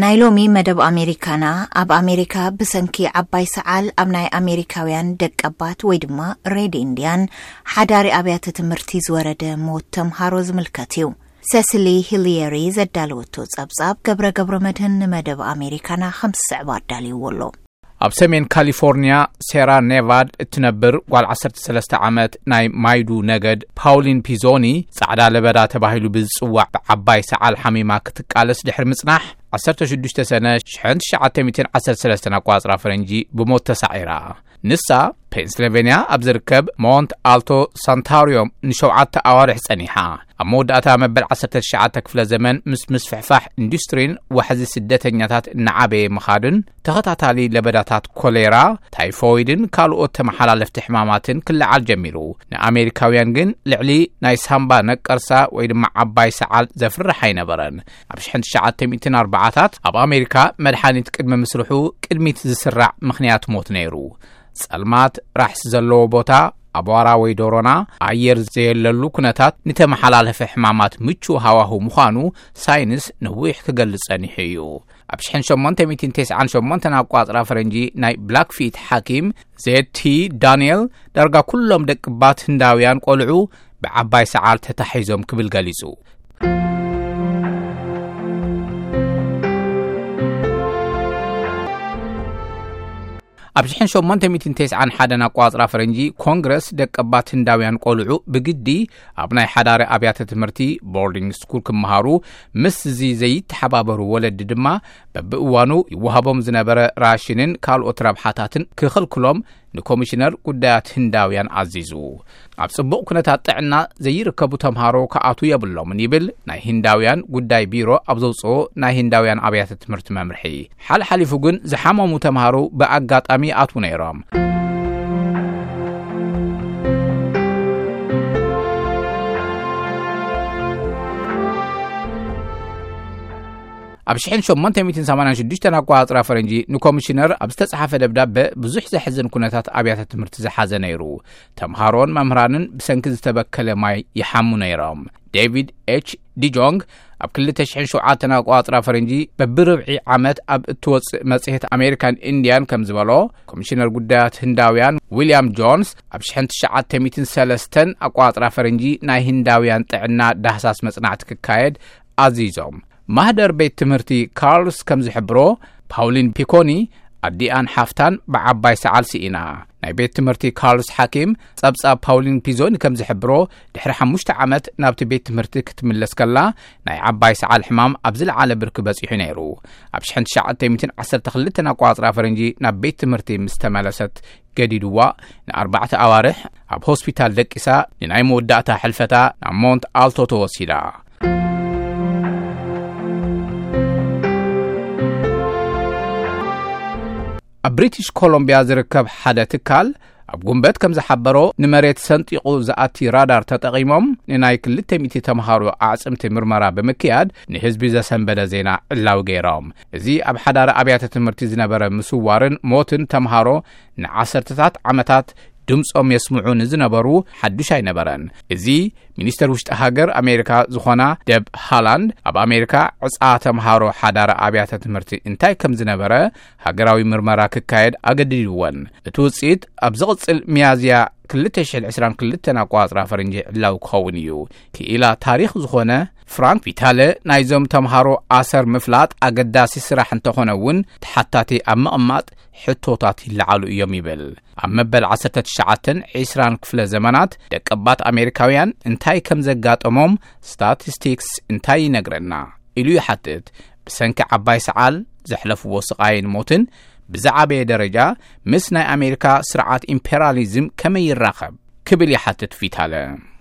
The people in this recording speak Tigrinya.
ናይ ሎሚ መደብ ኣሜሪካና ኣብ ኣሜሪካ ብሰንኪ ዓባይ ሰዓል ኣብ ናይ ኣሜሪካውያን ደቀባት ወይ ድማ ሬድ ኢንድያን ሓዳሪ ኣብያተ ትምህርቲ ዝወረደ ሞት ተምሃሮ ዝምልከት እዩ። ሰስሊ ሂሊየሪ ዘዳለወቶ ጸብጻብ ገብረ ገብረመድህን ንመደብ ኣሜሪካና ከምስስዕብ ኣዳልይዎ ኣሎ። ኣብ ሰሜን ካሊፎርንያ ሴራ ኔቫድ እትነብር ጓል 13 ዓመት ናይ ማይዱ ነገድ ፓውሊን ፒዞኒ ጻዕዳ ለበዳ ተባሂሉ ብዝጽዋዕ ብዓባይ ሰዓል ሓሚማ ክትቃለስ ድሕሪ ምጽናሕ 16 ሰነ 1913 ኣቋጽራ ፈረንጂ ብሞት ተሳዒራ ንሳ ፔንስልቨንያ ኣብ ዝርከብ ሞንት ኣልቶ ሳንታርዮም ንሸውዓተ ኣዋርሕ ጸኒሓ ኣብ መወዳእታ መበል 19 ክፍለ ዘመን ምስ ምስፍሕፋሕ ኢንዱስትሪን ዋሕዚ ስደተኛታት እናዓበየ ምኻድን ተኸታታሊ ለበዳታት ኮሌራ፣ ታይፎይድን ካልኦት ተመሓላለፍቲ ሕማማትን ክለዓል ጀሚሩ። ንኣሜሪካውያን ግን ልዕሊ ናይ ሳምባ ነቀርሳ ወይ ድማ ዓባይ ሰዓል ዘፍርሕ ኣይነበረን። ኣብ 1940ታት ኣብ ኣሜሪካ መድሓኒት ቅድሚ ምስርሑ ቅድሚት ዝስራዕ ምኽንያት ሞት ነይሩ። ጸልማት ራሕሲ ዘለዎ ቦታ ኣቧራ ወይ ዶሮና ኣየር ዘየለሉ ኩነታት ንተመሓላለፈ ሕማማት ምቹእ ሃዋሁ ምዃኑ ሳይንስ ነዊሕ ክገልጽ ጸኒሑ እዩ። ኣብ ሽሕን ሸሞንተ ሚእትን ቴስዓን ሸሞንተን ኣቋጽራ ፈረንጂ ናይ ብላክፊት ሓኪም ዜቲ ዳንኤል ዳርጋ ኩሎም ደቅባት ህንዳውያን ቆልዑ ብዓባይ ሰዓል ተታሒዞም ክብል ገሊጹ ኣብ ሽሕን ሸሞንተ ሚእትን ቴስዓን ሓደን ኣቋጽራ ፈረንጂ ኮንግረስ ደቀባት ህንዳውያን ቆልዑ ብግዲ ኣብ ናይ ሓዳሪ ኣብያተ ትምህርቲ ቦርዲንግ ስኩል ክመሃሩ ምስዚ ዘይተሓባበሩ ወለዲ ድማ በብእዋኑ ይወሃቦም ዝነበረ ራሽንን ካልኦት ረብሓታትን ክኽልክሎም ንኮሚሽነር ጉዳያት ህንዳውያን ኣዚዙ ኣብ ጽቡቕ ኩነታት ጥዕና ዘይርከቡ ተምሃሮ ክኣቱ የብሎምን ይብል ናይ ህንዳውያን ጉዳይ ቢሮ ኣብ ዘውፅኦ ናይ ህንዳውያን ኣብያተ ትምህርቲ መምርሒ ሓልሓሊፉ ግን ዝሓመሙ ተምሃሩ ብኣጋጣሚ ይኣትዉ ነይሮም። ኣብ 1886 ኣቋፅራ ፈረንጂ ንኮሚሽነር ኣብ ዝተፅሓፈ ደብዳበ ብዙሕ ዘሕዝን ኩነታት ኣብያተ ትምህርቲ ዝሓዘ ነይሩ ተምሃሮን መምህራንን ብሰንኪ ዝተበከለ ማይ ይሓሙ ነይሮም። ዴቪድ ኤች ዲጆንግ ኣብ 2007 ኣቋፅራ ፈረንጂ በብርብዒ ዓመት ኣብ እትወፅእ መጽሔት ኣሜሪካን ኢንድያን ከም ዝበሎ ኮሚሽነር ጉዳያት ህንዳውያን ዊልያም ጆንስ ኣብ 1903 ኣቋፅራ ፈረንጂ ናይ ህንዳውያን ጥዕና ዳህሳስ መጽናዕቲ ክካየድ ኣዚዞም። ማህደር ቤት ትምህርቲ ካርልስ ከም ዝሕብሮ ፓውሊን ፒኮኒ ኣዲኣን ሓፍታን ብዓባይ ሰዓል ስኢና ናይ ቤት ትምህርቲ ካርልስ ሓኪም ጸብጻብ ፓውሊን ፒዞኒ ከም ዝሕብሮ ድሕሪ ሓሙሽተ ዓመት ናብቲ ቤት ትምህርቲ ክትምለስ ከላ ናይ ዓባይ ሰዓል ሕማም ኣብ ዝለዓለ ብርኪ በጺሑ ነይሩ ኣብ 1912 ኣቋጽራ ፈረንጂ ናብ ቤት ትምህርቲ ምስ ተመለሰት ገዲድዋ ንኣርባዕተ ኣዋርሕ ኣብ ሆስፒታል ደቂሳ ንናይ መወዳእታ ሕልፈታ ናብ ሞንት ኣልቶ ተወሲዳ ኣብ ብሪትሽ ኮሎምብያ ዝርከብ ሓደ ትካል ኣብ ጉንበት ከም ዝሓበሮ ንመሬት ሰንጢቑ ዝኣቲ ራዳር ተጠቒሞም ንናይ 200 ተምሃሮ ኣዕፅምቲ ምርመራ ብምክያድ ንህዝቢ ዘሰንበደ ዜና ዕላዊ ገይሮም እዚ ኣብ ሓዳሪ ኣብያተ ትምህርቲ ዝነበረ ምስዋርን ሞትን ተምሃሮ ንዓሰርተታት ዓመታት ድምፆም የስምዑ ንዝነበሩ ሓዱሽ ኣይነበረን እዚ ሚኒስተር ውሽጢ ሃገር ኣሜሪካ ዝኾና ደብ ሃላንድ ኣብ ኣሜሪካ ዕፃ ተምሃሮ ሓዳር ኣብያተ ትምህርቲ እንታይ ከም ዝነበረ ሃገራዊ ምርመራ ክካየድ ኣገዲድወን እቲ ውፅኢት ኣብ ዝቕፅል ሚያዝያ 222 ኣቋፅራ ፈረንጂ ዕላዊ ክኸውን እዩ ክኢላ ታሪክ ዝኾነ ፍራንክ ቪታለ ናይዞም ተምሃሮ ኣሰር ምፍላጥ ኣገዳሲ ስራሕ እንተኾነ እውን ተሓታቲ ኣብ ምቕማጥ ሕቶታት ይለዓሉ እዮም ይብል ኣብ መበል ዓሰርተ ትሽዓተን ዒስራን ክፍለ ዘመናት ደቀባት ኣሜሪካውያን እንታይ ከም ዘጋጠሞም ስታቲስቲክስ እንታይ ይነግረና ኢሉ ይሓትት ብሰንኪ ዓባይ ሰዓል ዘሕለፍዎ ስቓይን ሞትን ብዝዓበየ ደረጃ ምስ ናይ ኣሜሪካ ስርዓት ኢምፔራሊዝም ከመይ ይራኸብ ክብል ይሓትት ፊታለ